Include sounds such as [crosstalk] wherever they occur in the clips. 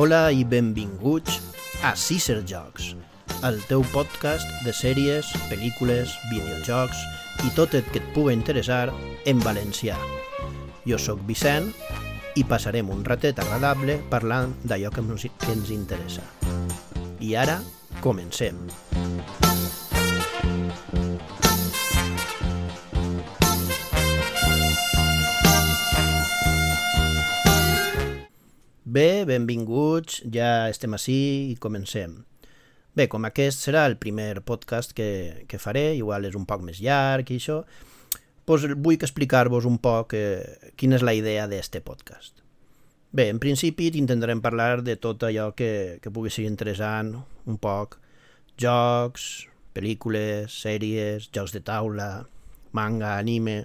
Hola i benvinguts a Caesar Jocs, el teu podcast de sèries, pel·lícules, videojocs i tot el que et pugui interessar en valencià. Jo sóc Vicent i passarem un ratet agradable parlant d'allò que que ens interessa. I ara, comencem. Bé, benvinguts, ja estem així i comencem. Bé, com aquest serà el primer podcast que, que faré, igual és un poc més llarg i això, doncs vull explicar-vos un poc eh, quina és la idea d'este podcast. Bé, en principi intentarem parlar de tot allò que, que pugui ser interessant, un poc, jocs, pel·lícules, sèries, jocs de taula, manga, anime,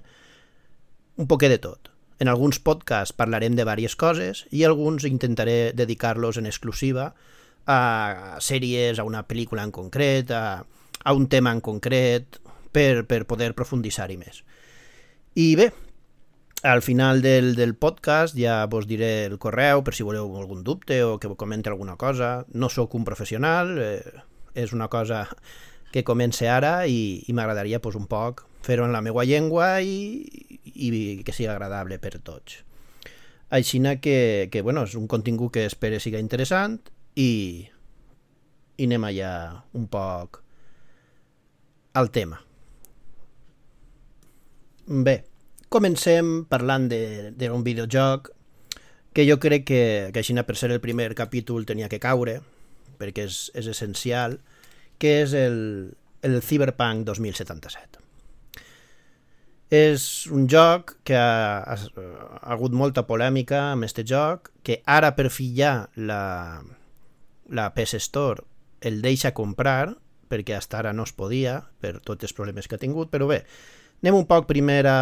un poquet de tot. En alguns podcasts parlarem de diverses coses i alguns intentaré dedicar-los en exclusiva a sèries, a una pel·lícula en concret, a, a un tema en concret, per, per poder profunditzar-hi més. I bé, al final del, del podcast ja vos diré el correu per si voleu algun dubte o que comente alguna cosa. No sóc un professional, eh, és una cosa que comence ara i, i m'agradaria pues, un poc fer-ho en la meva llengua i, i que sigui agradable per tots. Així que, que bueno, és un contingut que espero siga interessant i, i anem allà un poc al tema. Bé, comencem parlant d'un videojoc que jo crec que, que així per ser el primer capítol tenia que caure, perquè és, és essencial, que és el, el Cyberpunk 2077. És un joc que ha, ha, ha hagut molta polèmica amb aquest joc, que ara per fi ja la, la PS Store el deixa comprar, perquè hasta ara no es podia, per tots els problemes que ha tingut, però bé, anem un poc primer a,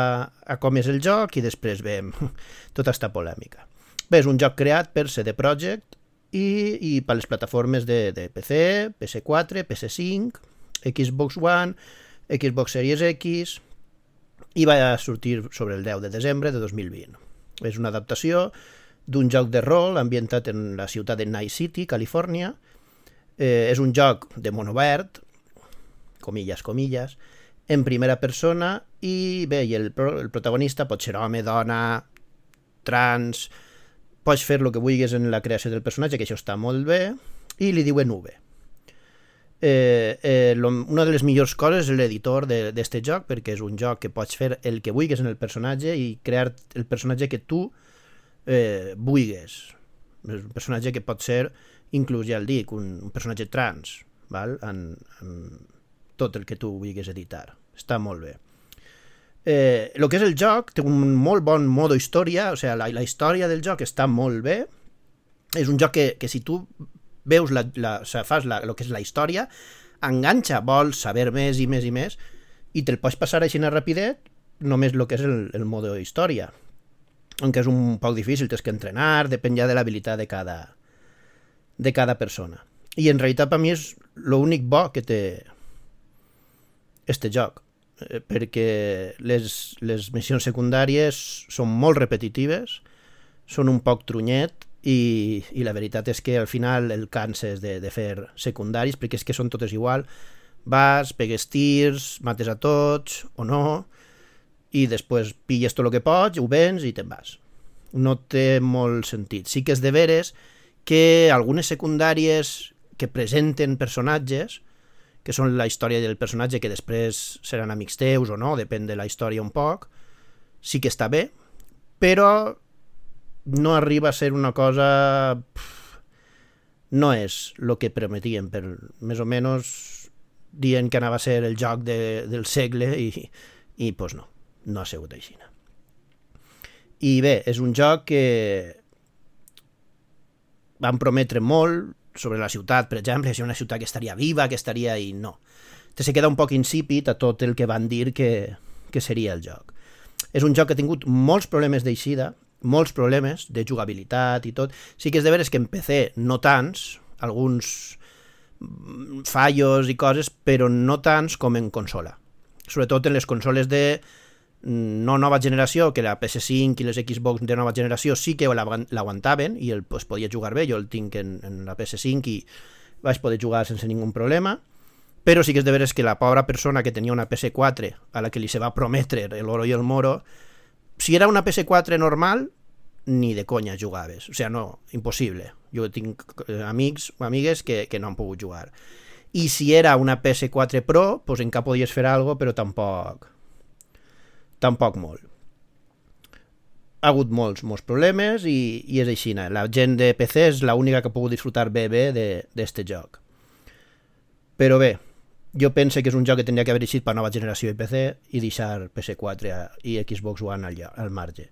a com és el joc i després veiem [laughs] tota aquesta polèmica. Bé, és un joc creat per CD Projekt i, i per les plataformes de, de PC, PS4, PS5, Xbox One, Xbox Series X i va sortir sobre el 10 de desembre de 2020. És una adaptació d'un joc de rol ambientat en la ciutat de Night City, Califòrnia. Eh, és un joc de món obert, comilles, comilles, en primera persona i bé, i el, el protagonista pot ser home, dona, trans, pots fer el que vulguis en la creació del personatge, que això està molt bé, i li diuen UV. Eh, eh, lo, una de les millors coses és l'editor d'aquest joc, perquè és un joc que pots fer el que vulguis en el personatge i crear el personatge que tu eh, vulguis. És un personatge que pot ser, inclús ja el dic, un, un personatge trans, val? En, en tot el que tu vulguis editar. Està molt bé eh, que és el joc té un molt bon modo història, o sigui, la, la història del joc està molt bé, és un joc que, que si tu veus la, la, o sigui, fas la, el que és la història, enganxa, vols saber més i més i més, i te'l pots passar així rapidet, només el que és el, el modo història. Aunque és un poc difícil, tens que entrenar, depèn ja de l'habilitat de cada, de cada persona. I en realitat per mi és l'únic bo que té este joc Eh, perquè les, les missions secundàries són molt repetitives, són un poc trunyet i, i la veritat és que al final el canses de, de fer secundaris perquè és que són totes igual. Vas, pegues tirs, mates a tots o no i després pilles tot el que pots, ho vens i te'n vas. No té molt sentit. Sí que és de veres que algunes secundàries que presenten personatges que són la història del personatge que després seran amics teus o no, depèn de la història un poc, sí que està bé, però no arriba a ser una cosa... No és el que prometien, per més o menys dient que anava a ser el joc de, del segle i, i pues no, no ha sigut així. I bé, és un joc que van prometre molt, sobre la ciutat, per exemple, si una ciutat que estaria viva, que estaria... i no. Te se queda un poc insípid a tot el que van dir que, que seria el joc. És un joc que ha tingut molts problemes d'eixida, molts problemes de jugabilitat i tot. Sí que és de veres que en PC no tants, alguns fallos i coses, però no tants com en consola. Sobretot en les consoles de no nova generació, que la PS5 i les Xbox de nova generació sí que l'aguantaven i el pues, podia jugar bé, jo el tinc en, en la PS5 i vaig poder jugar sense ningú problema, però sí que és de veres que la pobra persona que tenia una PS4 a la que li se va prometre l'oro i el moro, si era una PS4 normal, ni de conya jugaves. O sigui, no, impossible. Jo tinc eh, amics o amigues que, que no han pogut jugar. I si era una PS4 Pro, pues encara podies fer alguna però tampoc tampoc molt. Ha hagut molts, molts problemes i, i és així. La gent de PC és l'única que ha pogut disfrutar bé bé d'aquest joc. Però bé, jo penso que és un joc que tindria que haver eixit per nova generació de PC i deixar PS4 i Xbox One al, al marge.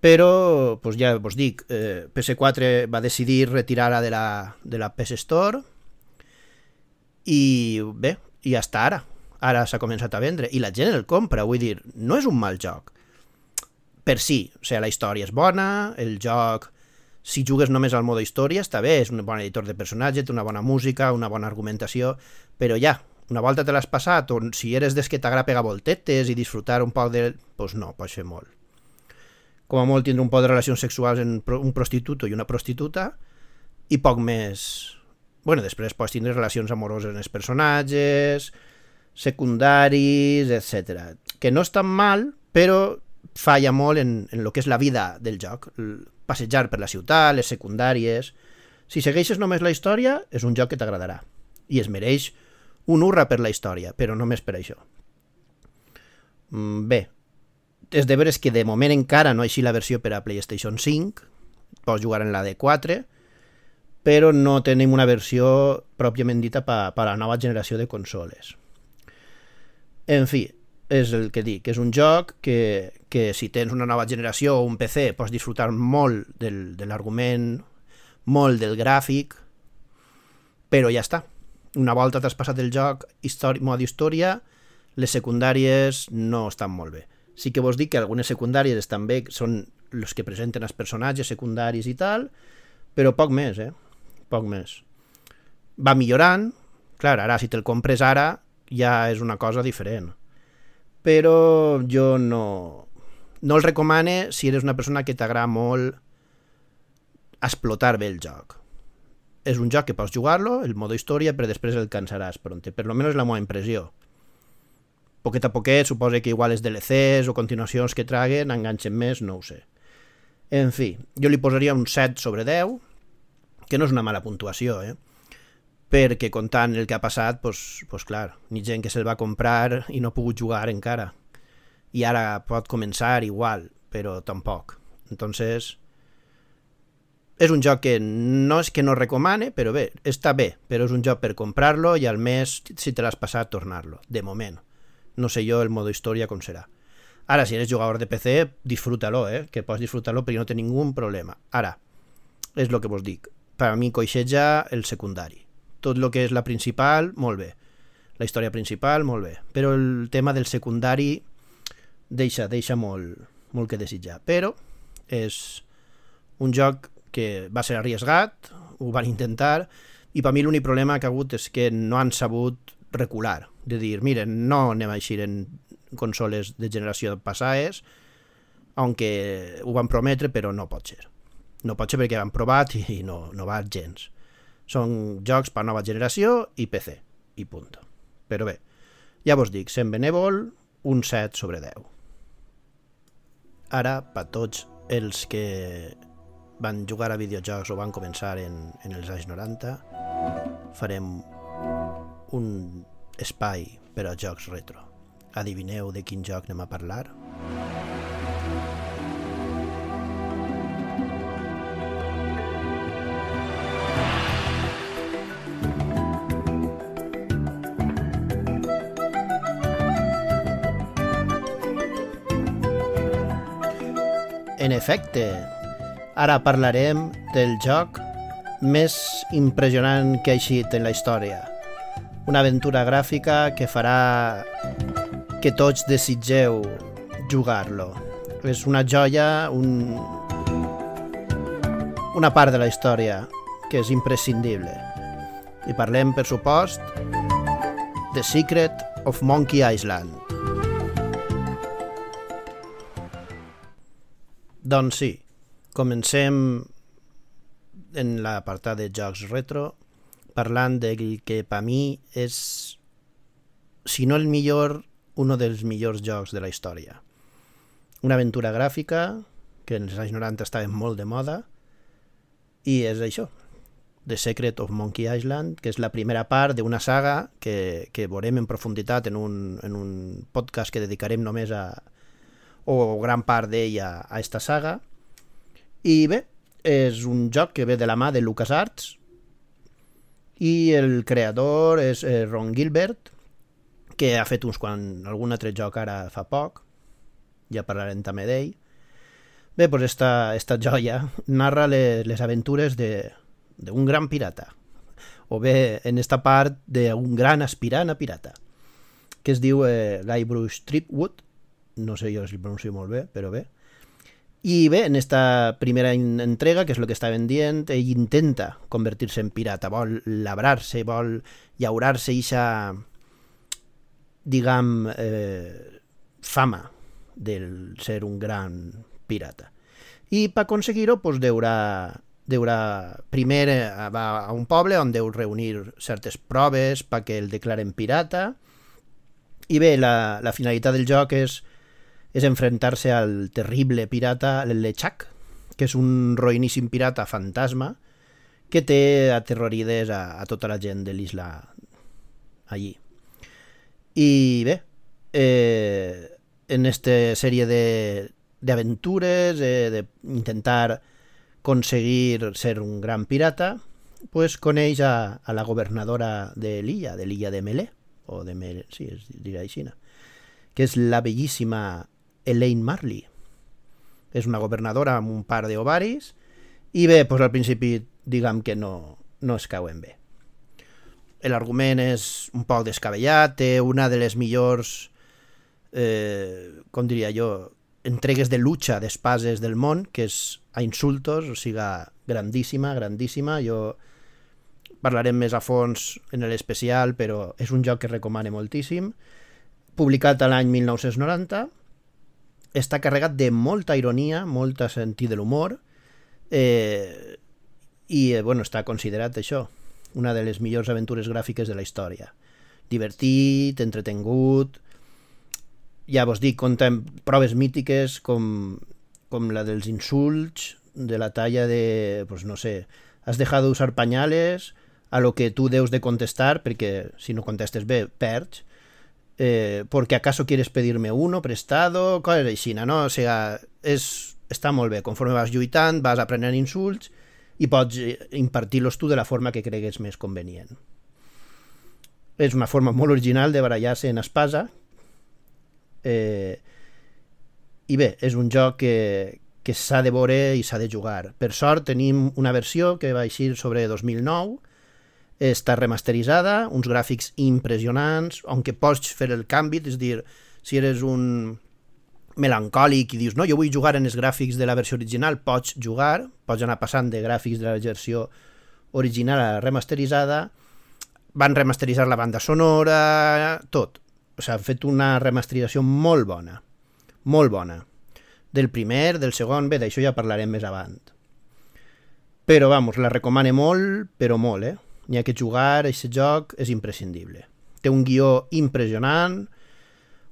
Però, pues ja vos dic, eh, PS4 va decidir retirar-la de la, de la PS Store i bé, i hasta ara. Ara s'ha començat a vendre i la gent el compra, vull dir, no és un mal joc. Per si, o sigui, la història és bona, el joc si jugues només al modo història està bé, és un bon editor de personatge, té una bona música, una bona argumentació, però ja, una volta te l'has passat, o si eres des que t'agrada pegar voltetes i disfrutar un poc de... Doncs pues no, pots fer molt. Com a molt tindre un poc de relacions sexuals en un prostituto i una prostituta i poc més... bueno, després pots tindre relacions amoroses en els personatges, secundaris, etc. Que no estan mal, però falla molt en, en el que és la vida del joc. Passejar per la ciutat, les secundàries... Si segueixes només la història, és un joc que t'agradarà. I es mereix un urra per la història, però només per això. Mm, bé, és de veres que de moment encara no així la versió per a PlayStation 5, pots jugar en la de 4, però no tenim una versió pròpiament dita per, per a la nova generació de consoles. En fi, és el que dic, és un joc que, que si tens una nova generació o un PC pots disfrutar molt del, de l'argument, molt del gràfic, però ja està. Una volta t'has passat el joc història, mod història, les secundàries no estan molt bé. Sí que vos dic que algunes secundàries estan bé, són els que presenten els personatges secundaris i tal, però poc més, eh? Poc més. Va millorant, clar, ara si te'l compres ara ja és una cosa diferent. Però jo no, no el recomane si eres una persona que t'agrada molt explotar bé el joc. És un joc que pots jugar-lo, el modo història, però després el cansaràs pronte. Per és la meva impressió. Poquet a poquet, suposa que igual els DLCs o continuacions que traguen enganxen més, no ho sé. En fi, jo li posaria un 7 sobre 10, que no és una mala puntuació, eh? perquè comptant el que ha passat, pues, pues clar, ni gent que se'l va comprar i no ha pogut jugar encara. I ara pot començar igual, però tampoc. Entonces, és un joc que no és que no recomane, però bé, està bé, però és un joc per comprar-lo i al mes, si te l'has passat, tornar-lo, de moment. No sé jo el modo història com serà. Ara, si eres jugador de PC, disfrútalo, eh? que pots disfrutar-lo perquè no té ningú problema. Ara, és el que vos dic. Per a mi coixeja el secundari tot el que és la principal, molt bé. La història principal, molt bé. Però el tema del secundari deixa, deixa molt, molt que desitjar. Però és un joc que va ser arriesgat, ho van intentar, i per mi l'únic problema que ha hagut és que no han sabut recular, de dir, miren, no anem a eixir en consoles de generació passades, aunque ho van prometre, però no pot ser. No pot ser perquè han provat i no, no va gens. Són jocs per nova generació i PC, i punt. Però bé, ja vos dic, sent benèvol, un 7 sobre 10. Ara, per tots els que van jugar a videojocs o van començar en, en els anys 90, farem un espai per a jocs retro. Adivineu de quin joc anem a parlar? En efecte, ara parlarem del joc més impressionant que ha eixit en la història. Una aventura gràfica que farà que tots desitgeu jugar-lo. És una joia, un... una part de la història que és imprescindible. I parlem, per supost, The Secret of Monkey Island. Doncs sí, comencem en l'apartat de jocs retro parlant del que per mi és, si no el millor, un dels millors jocs de la història. Una aventura gràfica que en els anys 90 estava molt de moda i és això, The Secret of Monkey Island, que és la primera part d'una saga que, que veurem en profunditat en un, en un podcast que dedicarem només a o gran part d'ella a esta saga i bé, és un joc que ve de la mà de LucasArts i el creador és eh, Ron Gilbert que ha fet uns quan algun altre joc ara fa poc ja parlarem també d'ell. Bé, doncs esta, esta joia narra les, les aventures d'un gran pirata o bé en esta part d'un gran aspirant a pirata que es diu eh, Guybrush Tripwood no sé jo si el pronuncio molt bé, però bé i bé, en esta primera entrega, que és el que estaven dient, ell intenta convertir-se en pirata, vol labrar-se, vol llaurar-se ixa, diguem, eh, fama del ser un gran pirata. I per aconseguir-ho, doncs, deurà, deurà primer eh, va a un poble on deu reunir certes proves perquè el declaren pirata i bé, la, la finalitat del joc és és enfrentar-se al terrible pirata Lechak, que és un roïníssim pirata fantasma que té aterrorides a, a tota la gent de l'isla allí. I bé, eh, en esta sèrie d'aventures, eh, d'intentar aconseguir ser un gran pirata, pues coneix a, a la governadora de l'illa, de l'illa de Melé, o de Melé, sí, es diria així, que és la bellíssima Elaine Marley. És una governadora amb un par d'ovaris i bé, doncs al principi diguem que no, no es cauen bé. L'argument és un poc descabellat, té una de les millors, eh, com diria jo, entregues de lucha d'espases del món, que és a insultos, o sigui, grandíssima, grandíssima. Jo parlarem més a fons en l'especial, però és un joc que recomane moltíssim. Publicat l'any 1990, està carregat de molta ironia, molta sentit de l'humor, eh, i eh, bueno, està considerat això, una de les millors aventures gràfiques de la història. Divertit, entretengut, ja vos dic, compta proves mítiques com, com la dels insults, de la talla de, pues no sé, has dejado usar pañales, a lo que tu deus de contestar, perquè si no contestes bé, perds, eh, porque acaso quieres pedirme uno prestado, coses així, no? O sigui, és, està molt bé, conforme vas lluitant, vas aprenent insults i pots eh, impartir-los tu de la forma que cregues més convenient. És una forma molt original de barallar-se en espasa eh, i bé, és un joc que, que s'ha de veure i s'ha de jugar. Per sort tenim una versió que va eixir sobre 2009 està remasteritzada, uns gràfics impressionants, on que pots fer el canvi, és dir, si eres un melancòlic i dius, no, jo vull jugar en els gràfics de la versió original, pots jugar, pots anar passant de gràfics de la versió original a la remasteritzada, van remasteritzar la banda sonora, tot. O sigui, han fet una remasterització molt bona, molt bona. Del primer, del segon, bé, d'això ja parlarem més avant. Però, vamos, la recomane molt, però molt, eh? N'hi ha que jugar, aquest joc és imprescindible. Té un guió impressionant,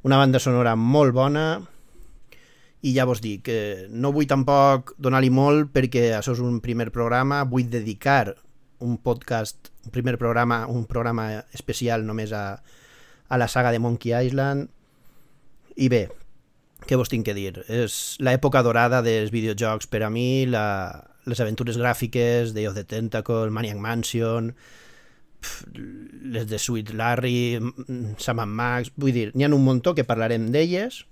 una banda sonora molt bona, i ja vos dic, que no vull tampoc donar-li molt perquè això és un primer programa, vull dedicar un podcast, un primer programa, un programa especial només a, a la saga de Monkey Island, i bé, què vos tinc que dir? És l'època dorada dels videojocs per a mi, la, les aventures gràfiques de of the Tentacle, Maniac Mansion, pf, les de Sweet Larry, Sam Max, vull dir, n'hi ha un muntó que parlarem d'elles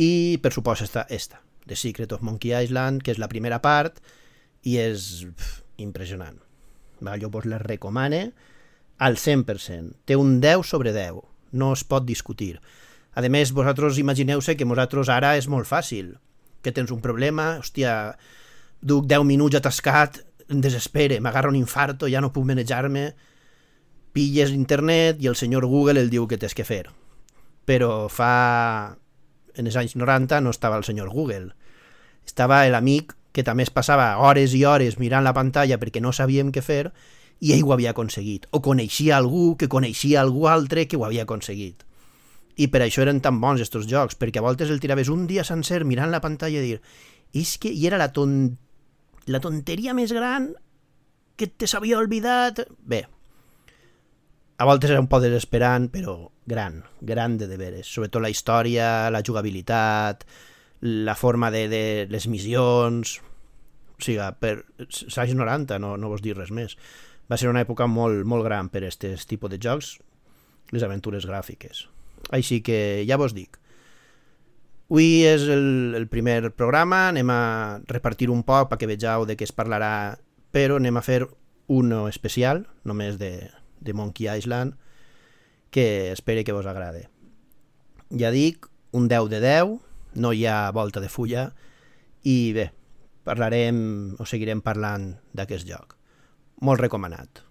i per supost està esta, The Secret of Monkey Island, que és la primera part i és pf, impressionant. Va, jo vos la recomane al 100%. Té un 10 sobre 10. No es pot discutir. A més, vosaltres imagineu-se que vosaltres ara és molt fàcil. Que tens un problema, hòstia, duc 10 minuts atascat, em desespere, m'agarra un infarto, ja no puc manejar-me, pilles internet i el senyor Google el diu que tens que fer. Però fa... en els anys 90 no estava el senyor Google. estava l'amic que també es passava hores i hores mirant la pantalla perquè no sabíem què fer i ell ho havia aconseguit. O coneixia algú que coneixia algú altre que ho havia aconseguit. I per això eren tan bons estos jocs, perquè a voltes el tiraves un dia sencer mirant la pantalla i dir és que i era la, ton... la tonteria més gran que te s'havia oblidat... Bé, a voltes era un poc desesperant, però gran, gran de deberes. Sobretot la història, la jugabilitat, la forma de, de les missions... O sigui, per els anys 90, no, no vos dir res més. Va ser una època molt, molt gran per aquest tipus de jocs, les aventures gràfiques. Així que ja vos dic. Avui és el, el primer programa, anem a repartir un poc perquè vegeu de què es parlarà, però anem a fer un especial, només de, de Monkey Island, que espero que vos agrade. Ja dic, un 10 de 10, no hi ha volta de fulla, i bé, parlarem o seguirem parlant d'aquest joc. Molt recomanat.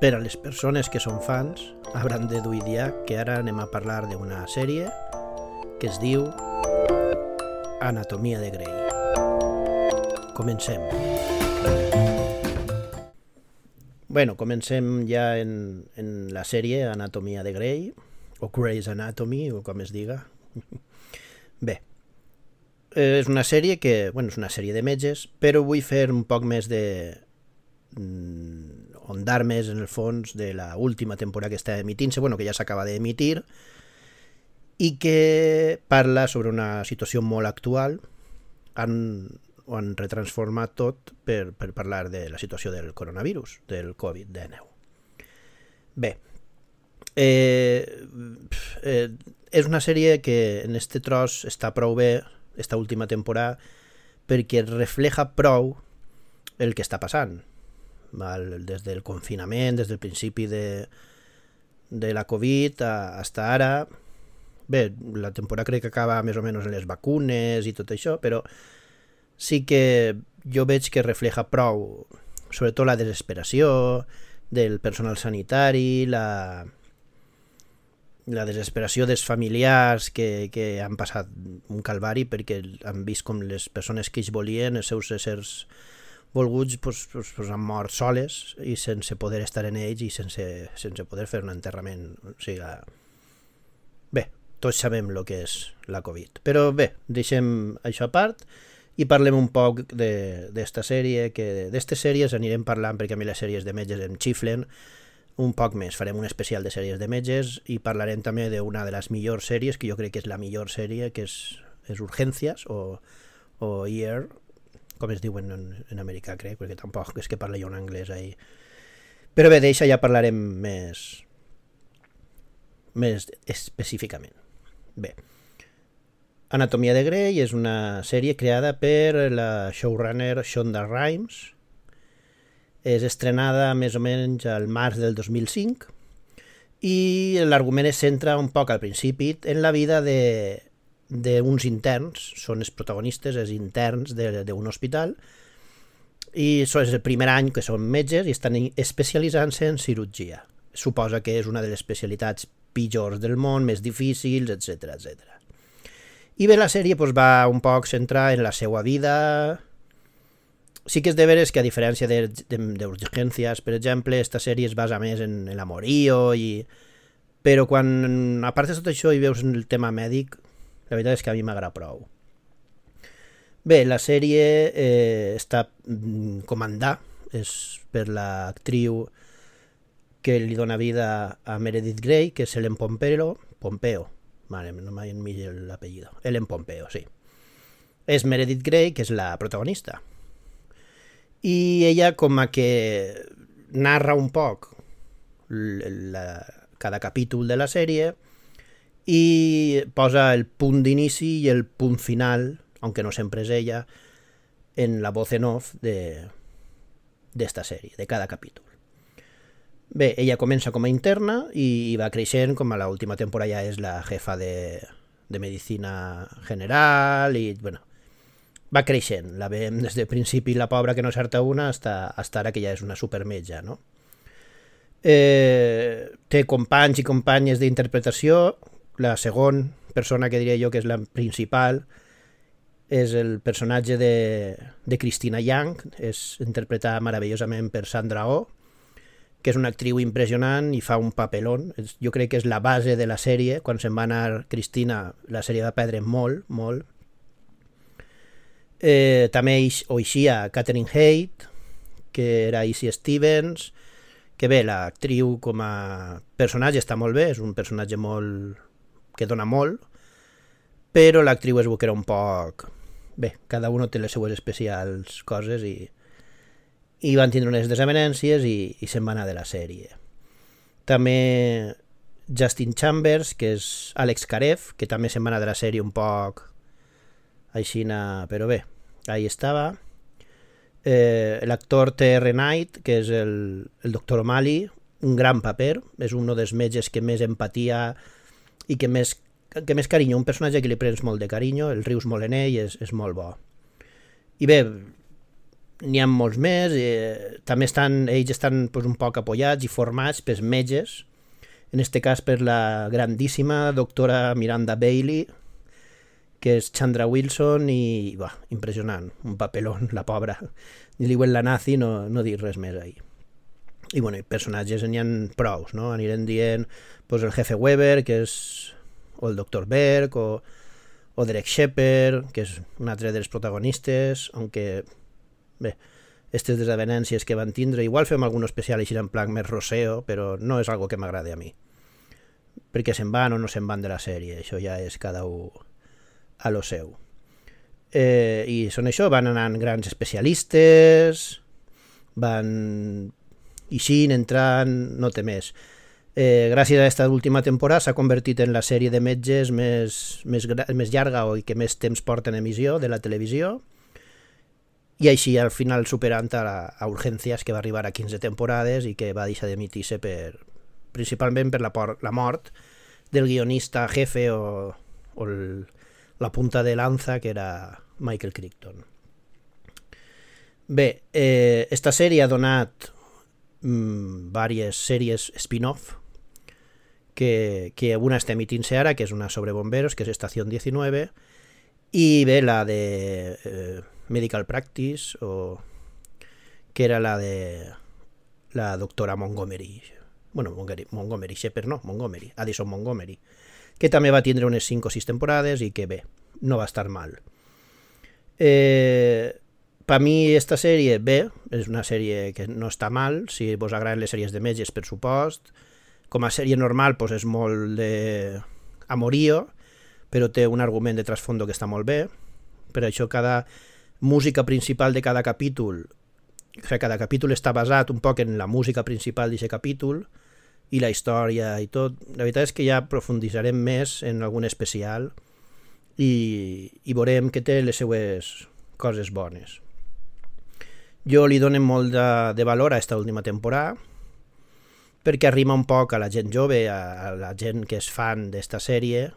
Per a les persones que són fans, hauran de dia que ara anem a parlar d'una sèrie que es diu Anatomia de Grey. Comencem. Bueno, comencem ja en, en la sèrie Anatomia de Grey, o Grey's Anatomy, o com es diga. [laughs] Bé, és una sèrie que, bueno, és una sèrie de metges, però vull fer un poc més de... Ondar més en el fons de la última temporada que està emitint-se, bueno, que ja s'acaba d'emitir, i que parla sobre una situació molt actual. Han, ho han retransformat tot per, per parlar de la situació del coronavirus, del Covid-19. Bé, eh, eh, és una sèrie que en este tros està prou bé, esta última temporada, perquè refleja prou el que està passant. Val? Des del confinament, des del principi de, de la Covid a, hasta ara... Bé, la temporada crec que acaba més o menys en les vacunes i tot això, però sí que jo veig que refleja prou, sobretot la desesperació del personal sanitari, la, la desesperació dels familiars que, que han passat un calvari perquè han vist com les persones que ells volien, els seus éssers volguts, pues, pues, pues han mort soles i sense poder estar en ells i sense, sense poder fer un enterrament. O sigui, bé, tots sabem el que és la Covid. Però bé, deixem això a part i parlem un poc d'esta sèrie, que d'aquestes sèries anirem parlant perquè a mi les sèries de metges em xiflen un poc més. Farem un especial de sèries de metges i parlarem també d'una de les millors sèries, que jo crec que és la millor sèrie, que és, és Urgències o, o ER, com es diuen en, en americà, crec, perquè tampoc és que parli jo en anglès ahí. Però bé, d'això ja parlarem més, més específicament. Bé, Anatomia de Grey és una sèrie creada per la showrunner Shonda Rhimes. És estrenada més o menys al març del 2005 i l'argument es centra un poc al principi en la vida de d'uns interns, són els protagonistes, els interns d'un hospital, i és el primer any que són metges i estan especialitzant-se en cirurgia. Suposa que és una de les especialitats pitjors del món, més difícils, etc etc. I bé, la sèrie pues, va un poc centrar en la seva vida... Sí que és de veres que a diferència d'Urgències, per exemple, esta sèrie es basa més en, en l'amorío i... Però quan, a part de tot això, hi veus el tema mèdic, la veritat és que a mi m'agrada prou. Bé, la sèrie eh, està mm, comandada és per l'actriu que li dona vida a Meredith Grey, que és Ellen Pompeo, Pompeo, Vale, no m'ha el l'apellido. Ellen Pompeo, sí. És Meredith Grey, que és la protagonista. I ella com a que narra un poc la, cada capítol de la sèrie i posa el punt d'inici i el punt final, aunque no sempre és ella, en la voz en off de sèrie, de cada capítol. Bé, ella comença com a interna i, i va creixent, com a l'última temporada ja és la jefa de, de medicina general i, bueno, va creixent. La veiem des de principi la pobra que no certa una hasta, hasta ara que ja és una supermetja, no? Eh, té companys i companyes d'interpretació. La segona persona que diria jo que és la principal és el personatge de, de Christina Young, és interpretada meravellosament per Sandra Oh, que és una actriu impressionant i fa un papelón. Jo crec que és la base de la sèrie. Quan se'n va anar Cristina, la sèrie va perdre molt, molt. Eh, també ho eixia Catherine Haight, que era Issy Stevens, que bé, l'actriu com a personatge està molt bé, és un personatge molt que dona molt, però l'actriu es era un poc bé, cada un té les seues especials coses i, i van tindre unes desavenències i, i se'n va anar de la sèrie. També Justin Chambers, que és Alex Karev, que també se'n va anar de la sèrie un poc aixina, però bé, ahí estava. Eh, L'actor T.R. Knight, que és el, el doctor O'Malley, un gran paper, és un dels metges que més empatia i que més que més carinyo, un personatge que li prens molt de carinyo, el rius molt en ell, és, és molt bo. I bé, n'hi ha molts més, eh, també estan, ells estan pues, un poc apoyats i formats pels metges, en este cas per la grandíssima doctora Miranda Bailey, que és Chandra Wilson i, bah, impressionant, un papelón, la pobra. Li la nazi, no, no dir res més ahir. I bueno, personatges n'hi ha prous, no? Anirem dient pues, el jefe Weber, que és o el Dr. Berg, o, o Derek Shepard, que és un altre dels protagonistes, aunque, bé, aquestes desavenències que van tindre, igual fem algun especial així en plan més roseo, però no és algo que m'agrada a mi. Perquè se'n van o no se'n van de la sèrie, això ja és cada un a lo seu. Eh, I són això, van anant grans especialistes, van eixint, entrant, no té més eh, gràcies a aquesta última temporada s'ha convertit en la sèrie de metges més, més, més llarga o que més temps porta en emissió de la televisió i així al final superant a, a Urgències que va arribar a 15 temporades i que va deixar d'emitir-se per, principalment per la, por, la mort del guionista jefe o, o el, la punta de lanza que era Michael Crichton. Bé, eh, esta sèrie ha donat mm, diverses sèries spin-off que, que una està emitint-se ara, que és una sobre bomberos, que és Estació 19, i bé, la de eh, Medical Practice, o que era la de la doctora Montgomery. Bueno, Montgomery, Montgomery Shepard no, Montgomery, Addison Montgomery, que també va tindre unes 5 o 6 temporades i que bé, no va estar mal. Eh, per mi esta sèrie, bé, és una sèrie que no està mal, si vos agraden les sèries de metges, per supost, com a sèrie normal doncs és molt de amorío, però té un argument de trasfondo que està molt bé. Per això cada música principal de cada capítol, o sigui, cada capítol està basat un poc en la música principal d'aquest capítol i la història i tot. La veritat és que ja profunditzarem més en algun especial i, i veurem que té les seues coses bones. Jo li dono molt de, de valor a aquesta última temporada, perquè arrima un poc a la gent jove, a, a la gent que és fan d'esta sèrie,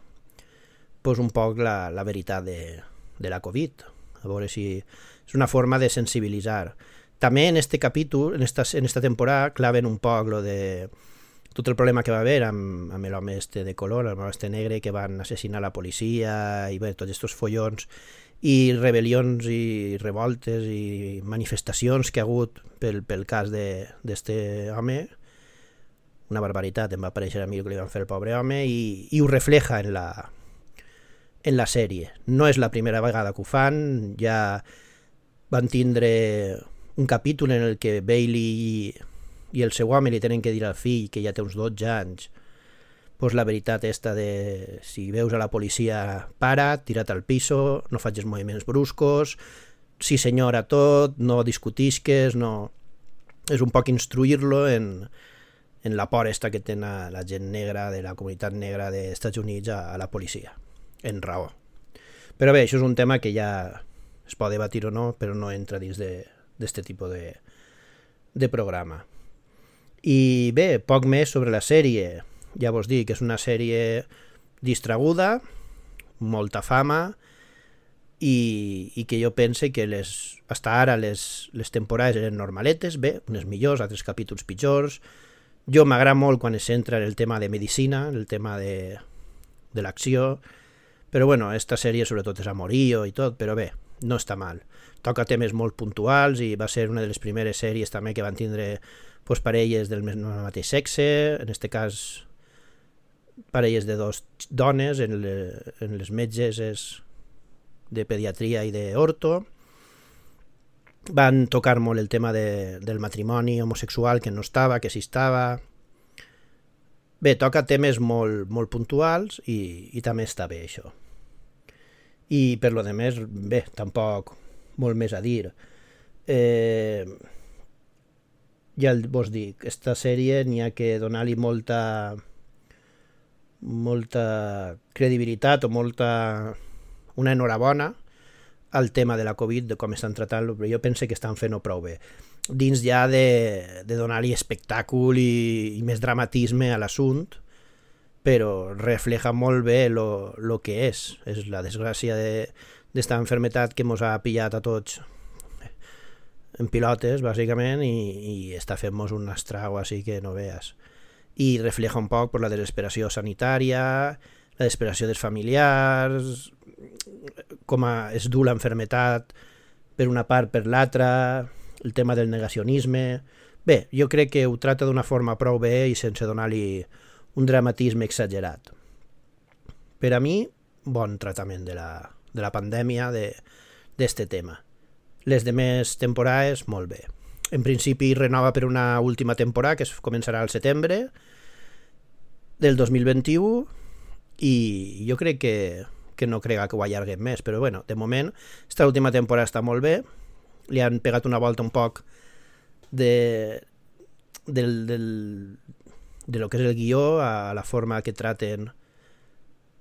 pues un poc la, la veritat de, de la Covid. A veure si és una forma de sensibilitzar. També en este capítol, en esta, en esta temporada, claven un poc lo de tot el problema que va haver amb, amb l'home este de color, l'home este negre, que van assassinar la policia, i bé, tots aquests follons i rebel·lions i revoltes i manifestacions que ha hagut pel, pel cas d'este home, una barbaritat, em va aparèixer a mi el que li van fer el pobre home i, i ho refleja en la, en la sèrie. No és la primera vegada que ho fan, ja van tindre un capítol en el que Bailey i, i el seu home li tenen que dir al fill que ja té uns 12 anys pues la veritat esta de si veus a la policia para, tira't al piso, no facis moviments bruscos, sí senyora tot, no discutisques, no... És un poc instruir-lo en, en la por esta que té la gent negra de la comunitat negra dels Estats Units a, a la policia, en raó. Però bé, això és un tema que ja es pot debatir o no, però no entra dins d'aquest tipus de, de programa. I bé, poc més sobre la sèrie. Ja vos dic és una sèrie distraguda, molta fama, i, i que jo pense que les, hasta ara les, les temporades eren normaletes, bé, unes millors, altres capítols pitjors, Jo m'agrada molt quan es centra en el tema de medicina, el tema de, de l'acció, però bueno, esta sèrie sobretot és amorío i tot, però bé, no està mal. Toca temes molt puntuals i va ser una de les primeres sèries també que van tindre pues, parelles del mateix sexe, en este cas parelles de dos dones, en, le, en les metges és de pediatria i d'orto. Van tocar molt el tema de, del matrimoni homosexual, que no estava, que sí estava. Bé, toca temes molt, molt puntuals i, i també està bé això. I per lo de més, bé, tampoc molt més a dir. Eh, ja vos dic, aquesta sèrie n'hi ha que donar-li molta molta credibilitat o molta una enhorabona al tema de la Covid, de com estan tratant-lo, però jo penso que estan fent-ho prou bé. Dins ja de, de donar-li espectàcul i, i més dramatisme a l'assunt, però refleja molt bé lo, lo que és. És la desgràcia d'esta de, enfermetat que ens ha pillat a tots en pilotes, bàsicament, i, i està fent-nos un estrago així que no veas. I refleja un poc per la desesperació sanitària, la desesperació dels familiars, com a, es du l'enfermetat per una part, per l'altra, el tema del negacionisme... Bé, jo crec que ho trata d'una forma prou bé i sense donar-li un dramatisme exagerat. Per a mi, bon tractament de la, de la pandèmia, d'este de, tema. Les demés temporades, molt bé. En principi renova per una última temporada que es començarà al setembre del 2021 i jo crec que que no crega que ho allarguem més, però bueno, de moment, esta última temporada està molt bé, li han pegat una volta un poc de, del, del, de lo que és el guió a la forma que traten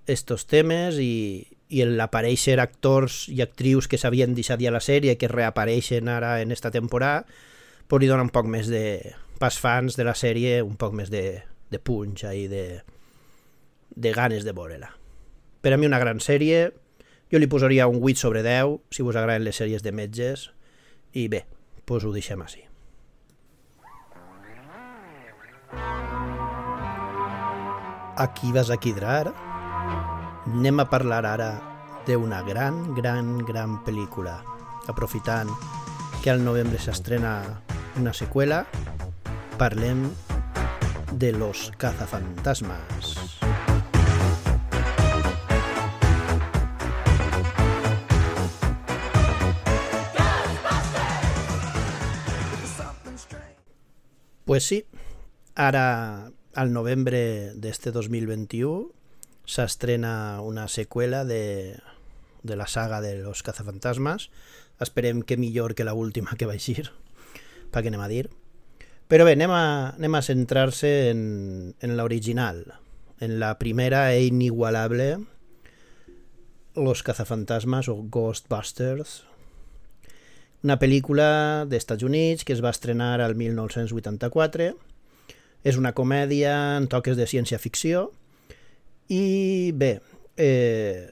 estos temes i, i l'aparèixer actors i actrius que s'havien deixat ja la sèrie que reapareixen ara en esta temporada pues li dona un poc més de pas fans de la sèrie un poc més de, de punch i de, de ganes de veure-la per a mi una gran sèrie, jo li posaria un 8 sobre 10 si us agraden les sèries de metges i bé, doncs ho deixem així. Aquí vas a quidrar? Anem a parlar ara d'una gran, gran, gran pel·lícula. Aprofitant que al novembre s'estrena una seqüela, parlem de Los cazafantasmas. Pues sí, ara al novembre d'este 2021 s'estrena una seqüela de, de la saga de los cazafantasmas. Esperem que millor que la última que va eixir, pa que anem a dir. Però bé, anem a, anem a centrar-se en, en l'original, en la primera e inigualable Los cazafantasmas o Ghostbusters, una pel·lícula dels Estats Units que es va estrenar al 1984. És una comèdia en toques de ciència-ficció i bé, eh,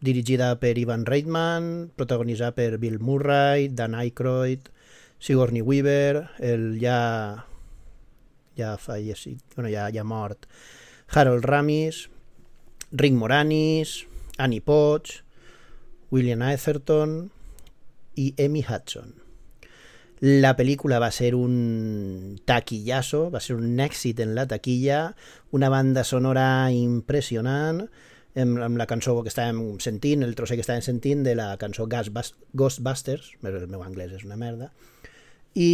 dirigida per Ivan Reitman, protagonitzada per Bill Murray, Dan Aykroyd, Sigourney Weaver, el ja ja fallecit, bueno, ja, ja mort, Harold Ramis, Rick Moranis, Annie Potts, William Atherton, i Emmy Hudson. La pel·lícula va ser un taquillazo, va ser un èxit en la taquilla, una banda sonora impressionant, amb, amb la cançó que estàvem sentint, el trosser que estàvem sentint de la cançó Ghostbusters, el meu anglès és una merda, i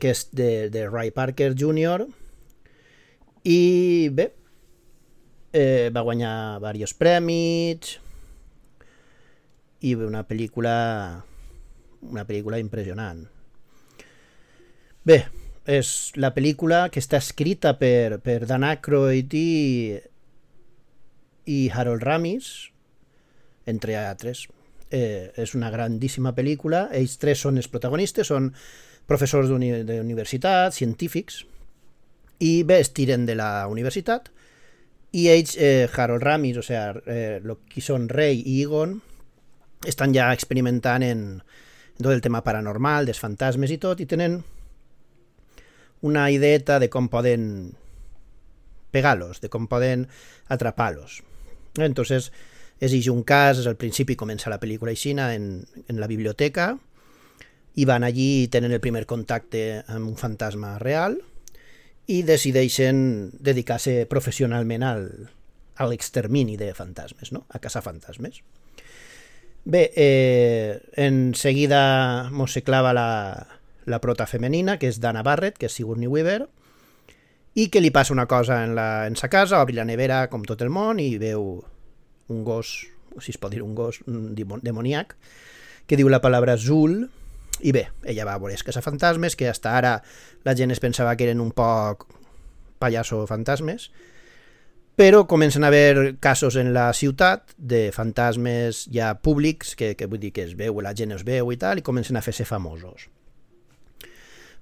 que és de, de Ray Parker Jr. I bé, eh, va guanyar diversos premis i una pel·lícula una pel·lícula impressionant. Bé, és la pel·lícula que està escrita per, per Dan Aykroyd i, i Harold Ramis, entre altres. Eh, és una grandíssima pel·lícula. Ells tres són els protagonistes, són professors d'universitat, científics, i bé, es tiren de la universitat, i ells, eh, Harold Ramis, o sigui, eh, lo que són Rey i Egon, estan ja experimentant en, tot el tema paranormal, dels fantasmes i tot, i tenen una ideeta de com poden pegar-los, de com poden atrapar-los. Entonces, és un cas, al principi comença la pel·lícula aixina en, en la biblioteca, i van allí i tenen el primer contacte amb un fantasma real i decideixen dedicar-se professionalment al, a l'extermini de fantasmes, no? a caçar fantasmes. Bé, eh, en seguida mos se clava la, la prota femenina, que és Dana Barrett, que és Sigourney Weaver, i que li passa una cosa en, la, en sa casa, obri la nevera com tot el món i veu un gos, si es pot dir un gos, un demoníac, que diu la paraula Zul, i bé, ella va veure els fantasmes, que hasta ara la gent es pensava que eren un poc pallasso fantasmes, però comencen a haver casos en la ciutat de fantasmes ja públics, que, que vull dir que es veu, la gent es veu i tal, i comencen a fer-se famosos.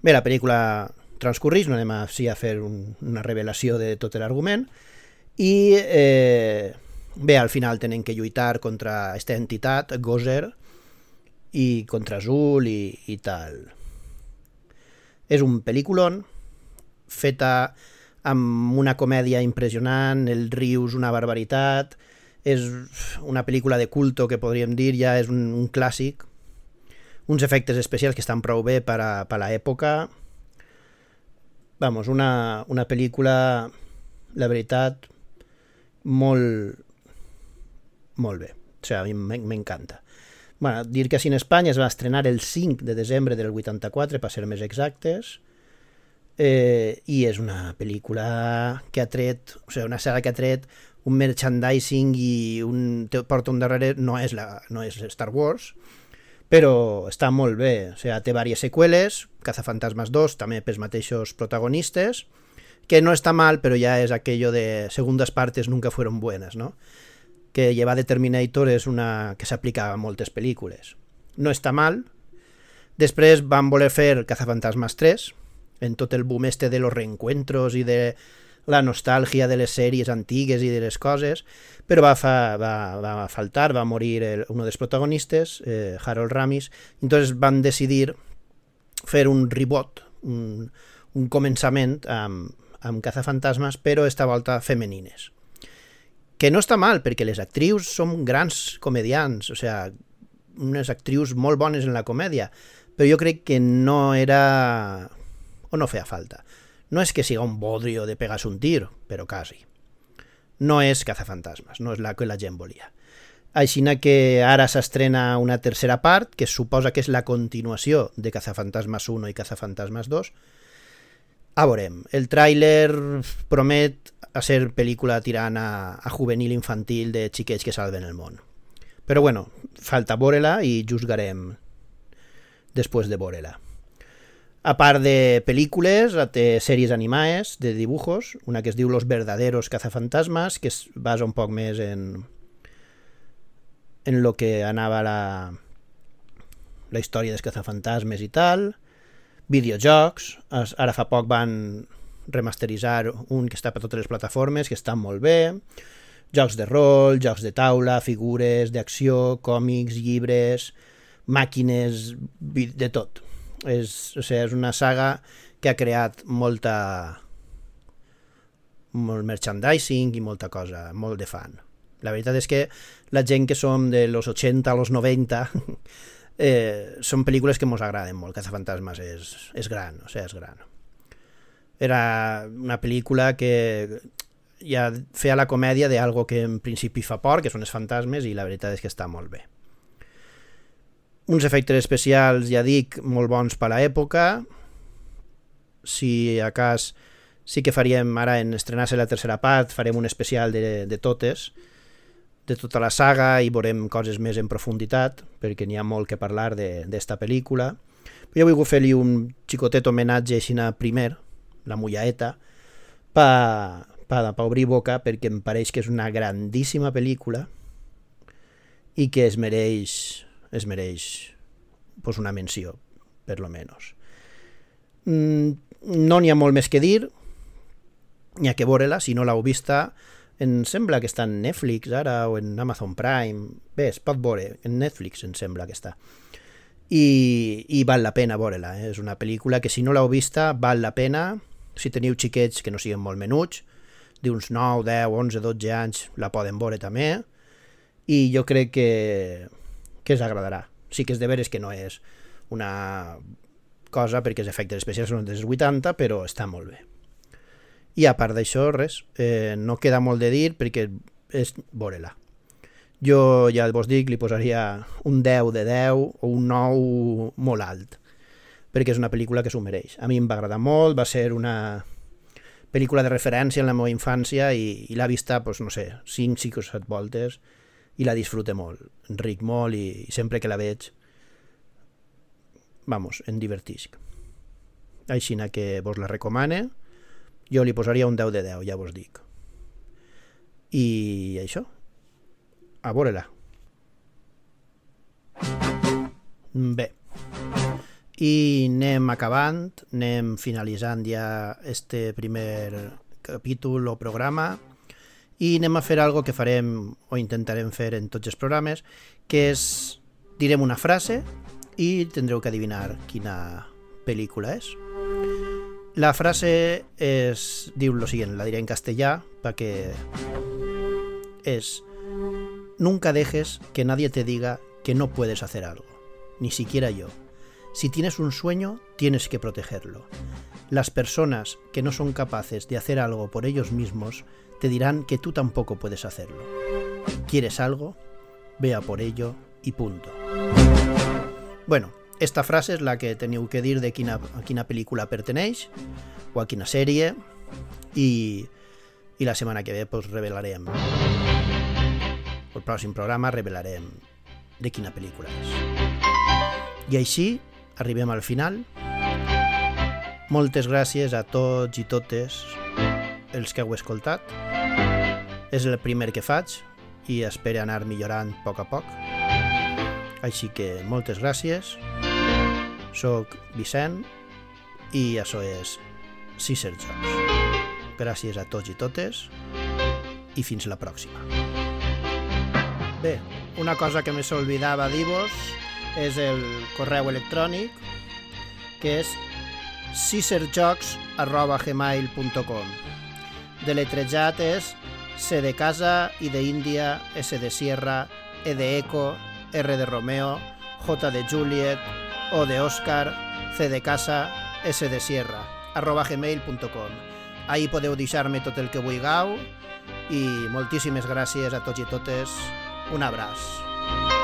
Bé, la pel·lícula transcorrís, no anem a, sí, a fer un, una revelació de tot l'argument, i eh, bé, al final tenen que lluitar contra aquesta entitat, Gozer, i contra Azul i, i tal. És un pel·lículon feta amb una comèdia impressionant, el rius una barbaritat, és una pel·lícula de culto que podríem dir, ja és un, un clàssic, uns efectes especials que estan prou bé per a, per a l'època. Vamos, una, una pel·lícula, la veritat, molt, molt bé. O sigui, a mi m'encanta. Bueno, dir que en Espanya es va estrenar el 5 de desembre del 84, per ser més exactes, eh, i és una pel·lícula que ha tret, o sigui, una saga que ha tret un merchandising i un, porta un darrere, no és, la, no és Star Wars, però està molt bé, o sigui, té diverses seqüeles, Cazafantasmas 2, també pels mateixos protagonistes, que no està mal, però ja és aquello de segundas partes nunca fueron buenas, ¿no? Que lleva de Terminator és una que s'aplica a moltes pel·lícules. No està mal. Després van voler fer Cazafantasmas 3, en tot el boom este de los reencuentros i de la nostàlgia de les sèries antigues i de les coses, però va, fa, va, va faltar, va morir el, un dels protagonistes, eh, Harold Ramis, entonces van decidir fer un reboot, un, un començament amb, amb cazafantasmes, però esta volta femenines que no està mal, perquè les actrius són grans comedians, o sigui, unes actrius molt bones en la comèdia, però jo crec que no era... o no feia falta. No és que siga un bodrio de pegar un tir, però quasi. No és cazafantasmes, no és la que la gent volia. Així que ara s'estrena una tercera part, que suposa que és la continuació de Cazafantasmes 1 i Cazafantasmes 2. A veurem, el tràiler promet a ser pel·lícula tirant a, juvenil infantil de xiquets que salven el món. Però bueno, falta veure-la i juzgarem de veure-la. A part de pel·lícules, té sèries animades de dibujos, una que es diu Los verdaderos cazafantasmas, que es basa un poc més en en lo que anava la, la història dels cazafantasmes i tal, videojocs, ara fa poc van remasteritzar un que està per totes les plataformes, que està molt bé, jocs de rol, jocs de taula, figures d'acció, còmics, llibres, màquines, de tot. És, o sigui, és una saga que ha creat molta molt merchandising i molta cosa, molt de fan. La veritat és que la gent que som de los 80 a los 90 [laughs] eh, són pel·lícules que ens agraden molt. Cazafantasmes és, és gran, o sigui, és gran. Era una pel·lícula que ja feia la comèdia d'algo que en principi fa por, que són els fantasmes, i la veritat és que està molt bé. Uns efectes especials, ja dic, molt bons per l'època. Si a cas sí que faríem, ara en estrenar-se la tercera part, farem un especial de, de totes, de tota la saga i veurem coses més en profunditat, perquè n'hi ha molt que parlar d'esta pel·lícula. Però jo vull fer-li un xicotet homenatge així primer, la Mullaeta, per pa, pa obrir boca perquè em pareix que és una grandíssima pel·lícula i que es mereix, es mereix pues, una menció, per lo menos. Mm, no n'hi ha molt més que dir, n'hi ha que veure-la, si no l'heu vista, em sembla que està en Netflix ara o en Amazon Prime, bé, es pot veure, en Netflix em sembla que està. i, i val la pena veure-la. Eh? És una pel·lícula que si no l'heu vista val la pena. Si teniu xiquets que no siguin molt menuts, d'uns 9, 10, 11, 12 anys, la poden veure també. I jo crec que, que us agradarà. Sí que és de veres que no és una cosa perquè els efectes especials són dels 80, però està molt bé. I a part d'això, res, eh, no queda molt de dir perquè és veure-la. Jo ja vos dic, li posaria un 10 de 10 o un 9 molt alt, perquè és una pel·lícula que s'ho mereix. A mi em va agradar molt, va ser una pel·lícula de referència en la meva infància i, i l'ha vista, doncs, no sé, 5, 5 o 7 voltes i la disfrute molt, enric molt i, i sempre que la veig, vamos, en divertisc. Així que vos la recomane, jo li posaria un 10 de 10, ja vos dic. I això, a veure-la. Bé, i anem acabant, anem finalitzant ja este primer capítol o programa i anem a fer algo que farem o intentarem fer en tots els programes, que és direm una frase i tindreu que adivinar quina pel·lícula és. La frase és, diu lo siguiente, la diré en castellà perquè és Nunca dejes que nadie te diga que no puedes hacer algo, ni siquiera yo. Si tienes un sueño, tienes que protegerlo. Las personas que no son capaces de hacer algo por ellos mismos te dirán que tú tampoco puedes hacerlo. ¿Quieres algo? Vea por ello y punto. Bueno, esta frase és la que teniu que dir de quina, a quina pel·lícula perteneix o a quina sèrie i, i la setmana que ve pues, revelarem el pròxim programa revelarem de quina pel·lícula és. I així arribem al final. Moltes gràcies a tots i totes els que heu escoltat. És el primer que faig i espero anar millorant a poc a poc. Així que moltes gràcies. Soc Vicent i això és Caesar Jocs. Gràcies a tots i totes i fins la pròxima. Bé, una cosa que me s'olvidava dir-vos és el correu electrònic que és cicerjocs.gmail.com Deletrejat és C de casa, I de Índia, S de Sierra, E de Eco, R de Romeo, J de Juliet, O de Òscar, C de casa, S de Sierra, arroba gmail.com. Ahí podeu deixar-me tot el que vulgueu i moltíssimes gràcies a tots i totes un abraç.